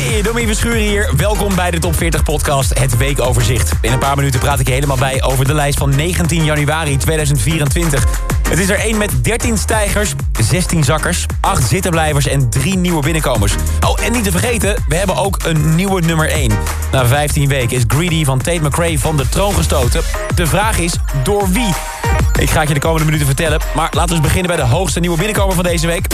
Hey, Domien Verschuren hier. Welkom bij de Top 40 podcast, het weekoverzicht. In een paar minuten praat ik je helemaal bij over de lijst van 19 januari 2024. Het is er één met 13 stijgers, 16 zakkers, 8 zittenblijvers en 3 nieuwe binnenkomers. Oh, en niet te vergeten, we hebben ook een nieuwe nummer 1. Na 15 weken is Greedy van Tate McRae van de troon gestoten. De vraag is, door wie? Ik ga het je de komende minuten vertellen, maar laten we eens beginnen bij de hoogste nieuwe binnenkomer van deze week.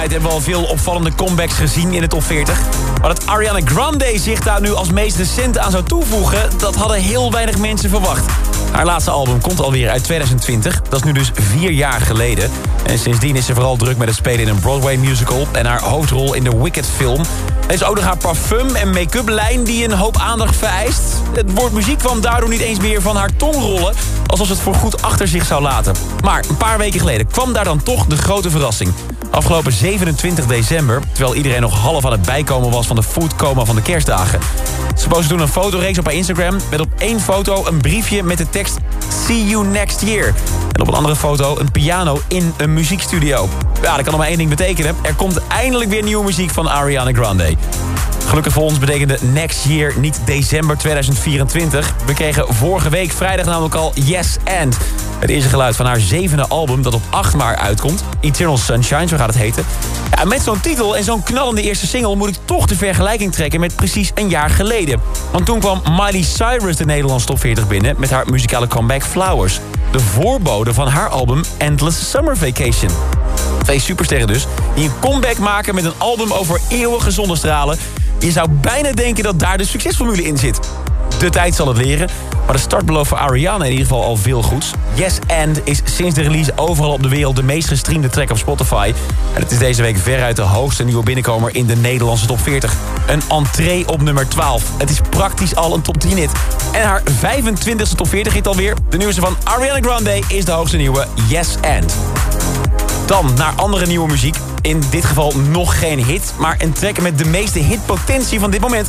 Tijd hebben we al veel opvallende comebacks gezien in de top 40. Maar dat Ariana Grande zich daar nu als meest recente aan zou toevoegen... dat hadden heel weinig mensen verwacht. Haar laatste album komt alweer uit 2020. Dat is nu dus vier jaar geleden. En sindsdien is ze vooral druk met het spelen in een Broadway musical... en haar hoofdrol in de Wicked film. Er is ook nog haar parfum- en make-up lijn die een hoop aandacht vereist. Het woord muziek kwam daardoor niet eens meer van haar tong rollen... alsof ze het voorgoed achter zich zou laten. Maar een paar weken geleden kwam daar dan toch de grote verrassing. Afgelopen 27 december, terwijl iedereen nog half aan het bijkomen was... van de foodcoma van de kerstdagen. Ze postte toen een fotoreeks op haar Instagram... met op één foto een briefje met de tekst... See you next year. En op een andere foto een piano in een muziekstudio. Ja, dat kan nog maar één ding betekenen. Er komt eindelijk weer nieuwe muziek van Ariana Grande. Gelukkig voor ons betekende next year niet december 2024. We kregen vorige week vrijdag namelijk al Yes And. Het eerste geluid van haar zevende album dat op 8 maart uitkomt. Eternal Sunshine, zo gaat het heten. Ja, met zo'n titel en zo'n knallende eerste single... moet ik toch de vergelijking trekken met precies een jaar geleden. Want toen kwam Miley Cyrus de Nederlandse top 40 binnen... met haar muzikale comeback Flowers. De voorbode van haar album Endless Summer Vacation. Twee supersterren dus, die een comeback maken met een album over eeuwige zonnestralen... Je zou bijna denken dat daar de succesformule in zit. De tijd zal het leren, maar de start belooft voor Ariana in ieder geval al veel goeds. Yes And is sinds de release overal op de wereld de meest gestreamde track op Spotify. En het is deze week veruit de hoogste nieuwe binnenkomer in de Nederlandse top 40. Een entree op nummer 12. Het is praktisch al een top 10 hit. En haar 25e top 40 hit alweer. De nieuwste van Ariana Grande is de hoogste nieuwe Yes And. Dan naar andere nieuwe muziek. In dit geval nog geen hit, maar een track met de meeste hitpotentie van dit moment.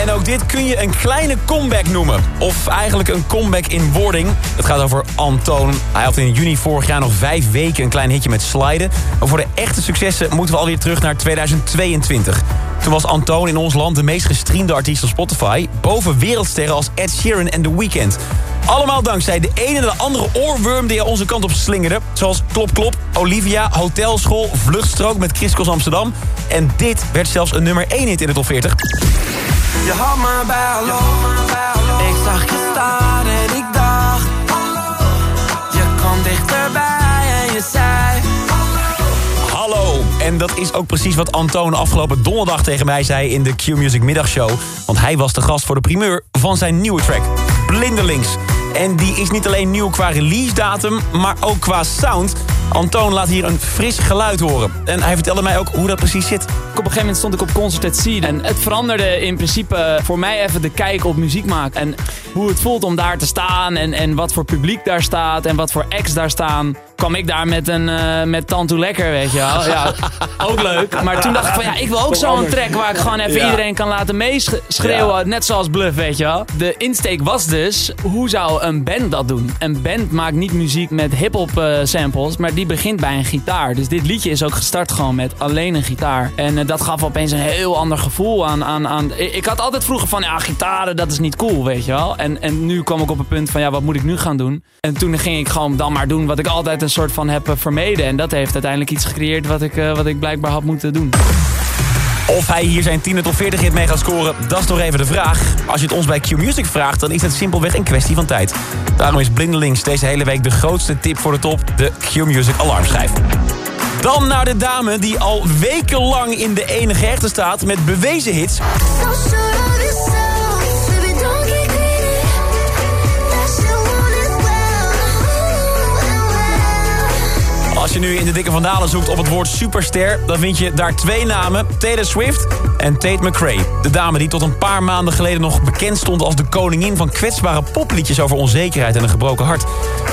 En ook dit kun je een kleine comeback noemen. Of eigenlijk een comeback in wording. Het gaat over Antoon. Hij had in juni vorig jaar nog vijf weken een klein hitje met sliden. Maar voor de echte successen moeten we alweer terug naar 2022. Toen was Antoon in ons land de meest gestreamde artiest op Spotify... boven wereldsterren als Ed Sheeran en The Weeknd. Allemaal dankzij de ene en de andere oorworm die hij onze kant op slingerde. Zoals Klop Klop, Olivia, Hotelschool, Vluchtstrook met Chris Amsterdam. En dit werd zelfs een nummer 1 hit in de top 40. Je Ik zag En dat is ook precies wat Antoon afgelopen donderdag tegen mij zei in de Q-Music middagshow. Want hij was de gast voor de primeur van zijn nieuwe track, Blindelings. En die is niet alleen nieuw qua release datum, maar ook qua sound. Antoon laat hier een fris geluid horen. En hij vertelde mij ook hoe dat precies zit. Op een gegeven moment stond ik op Concert at Sea. En het veranderde in principe voor mij even de kijk op muziek maken. En hoe het voelt om daar te staan. En, en wat voor publiek daar staat. En wat voor acts daar staan kwam ik daar met een uh, met Tantoe Lekker, weet je wel. Ja, ook leuk. Maar toen dacht ik van ja, ik wil ook zo'n track waar ik gewoon even iedereen kan laten meeschreeuwen. Net zoals Bluff, weet je wel. De insteek was dus, hoe zou een band dat doen? Een band maakt niet muziek met hip-hop uh, samples, maar die begint bij een gitaar. Dus dit liedje is ook gestart gewoon met alleen een gitaar. En uh, dat gaf opeens een heel ander gevoel aan, aan, aan... Ik had altijd vroeger van, ja, gitaren, dat is niet cool, weet je wel. En, en nu kwam ik op een punt van, ja, wat moet ik nu gaan doen? En toen ging ik gewoon dan maar doen wat ik altijd een soort van heb vermeden. En dat heeft uiteindelijk iets gecreëerd wat ik, uh, wat ik blijkbaar had moeten doen. Of hij hier zijn 10 tot 40 hit mee gaat scoren, dat is toch even de vraag. Als je het ons bij Q-Music vraagt, dan is het simpelweg een kwestie van tijd. Daarom is Blindelings deze hele week de grootste tip voor de top, de Q-Music alarmschijf. Dan naar de dame die al wekenlang in de enige echte staat met bewezen hits. Je nu in de dikke vandalen zoekt op het woord superster... dan vind je daar twee namen, Taylor Swift en Tate McRae. De dame die tot een paar maanden geleden nog bekend stond... als de koningin van kwetsbare popliedjes over onzekerheid en een gebroken hart.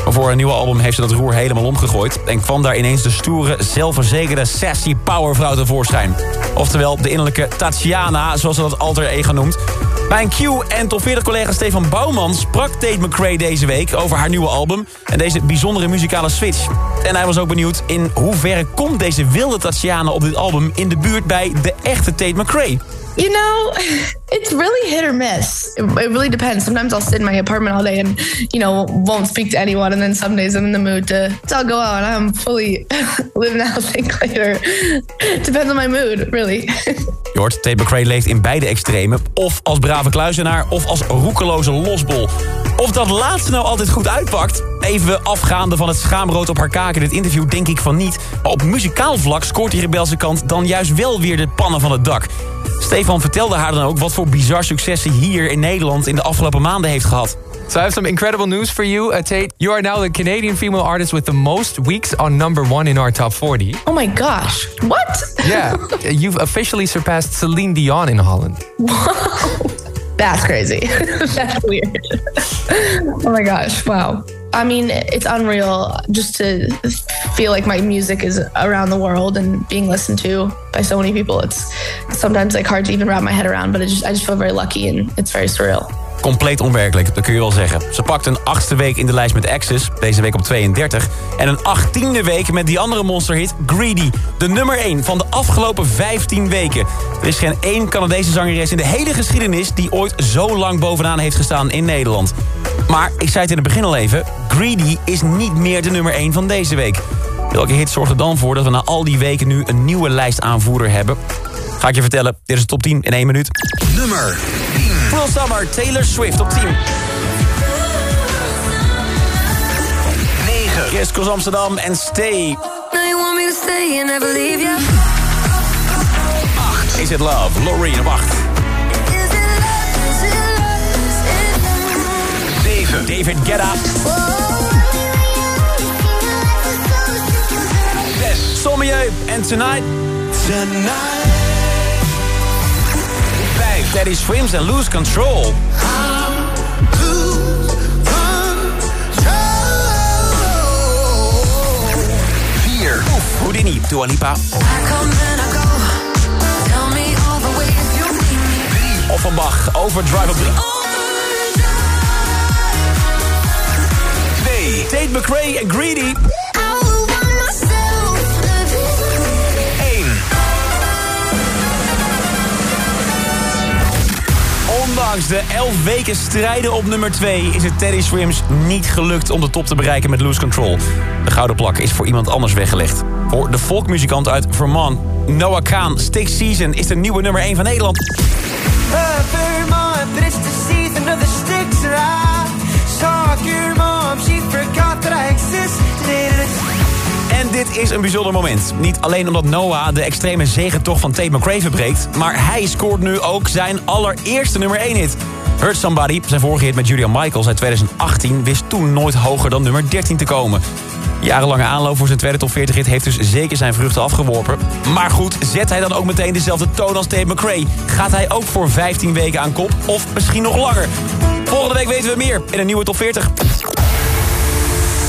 Maar voor een nieuwe album heeft ze dat roer helemaal omgegooid... en kwam daar ineens de stoere, zelfverzekerde, sassy powervrouw tevoorschijn. Oftewel de innerlijke Tatiana, zoals ze dat alter ego noemt... Bij een Q en top 40 collega Stefan Bouwman sprak Tate McRae deze week over haar nieuwe album en deze bijzondere muzikale switch. En hij was ook benieuwd in hoeverre komt deze wilde Tatiana op dit album in de buurt bij de echte Tate McRae. You know, it's really hit or miss. It, it, really depends. Sometimes I'll sit in my apartment all day and, you know, won't speak to anyone. And then some days I'm in the mood to, to I'll go out and I'm fully live now, think later. Depends on my mood, really. Je hoort, leeft in beide extremen. Of als brave kluizenaar of als roekeloze losbol. Of dat laatste nou altijd goed uitpakt? Even afgaande van het schaamrood op haar kaak in dit interview denk ik van niet. Maar op muzikaal vlak scoort die rebelse kant dan juist wel weer de pannen van het dak. Stefan vertelde haar dan ook wat voor bizar succes hij hier in Nederland in de afgelopen maanden heeft gehad. So I have some incredible news for you, uh, Tate. You are now the Canadian female artist with the most weeks on number one in our top 40. Oh my gosh. What? Yeah, you've officially surpassed Celine Dion in Holland. That's crazy. That's weird. oh my gosh. Wow. I mean, it's unreal just to feel like my music is around the world and being listened to by so many people. It's sometimes like hard to even wrap my head around, but just, I just feel very lucky and it's very surreal. Compleet onwerkelijk, dat kun je wel zeggen. Ze pakt een achtste week in de lijst met Access, deze week op 32. En een achttiende week met die andere monsterhit Greedy. De nummer 1 van de afgelopen 15 weken. Er is geen één Canadese zangeres in de hele geschiedenis... die ooit zo lang bovenaan heeft gestaan in Nederland. Maar, ik zei het in het begin al even... Greedy is niet meer de nummer 1 van deze week. Welke hit zorgt er dan voor dat we na al die weken nu een nieuwe lijstaanvoerder hebben? Ga ik je vertellen, dit is de top 10 in 1 minuut. Nummer Full Summer, Taylor Swift op 10. 9. Chris Cross Amsterdam en Stay. Now you want me to stay and never leave you. Is It Love, Loreen op 8. Is it love? Is it love? Is it 7. David Guetta, 6. Sommieu en Tonight. Tonight. 5. Teddy Swims en Lose Control. Vier. Houdini, Dua Lipa. Need me. Offenbach, Overdrive op 3. Twee. Tate McRae en Greedy. Ondanks de 11 weken strijden op nummer 2 is het Teddy Swims niet gelukt om de top te bereiken met Lose Control. De gouden plak is voor iemand anders weggelegd. Voor de folkmuzikant uit Vermont, Noah Khan, Stick Season is de nieuwe nummer 1 van Nederland. Is een bijzonder moment. Niet alleen omdat Noah de extreme zegentocht van Tate McRae verbreekt... maar hij scoort nu ook zijn allereerste nummer 1 hit. Hurt Somebody, zijn vorige hit met Julia Michaels uit 2018... wist toen nooit hoger dan nummer 13 te komen. Jarenlange aanloop voor zijn tweede top 40 hit heeft dus zeker zijn vruchten afgeworpen. Maar goed, zet hij dan ook meteen dezelfde toon als Tate McRae? Gaat hij ook voor 15 weken aan kop? Of misschien nog langer? Volgende week weten we meer in een nieuwe top 40.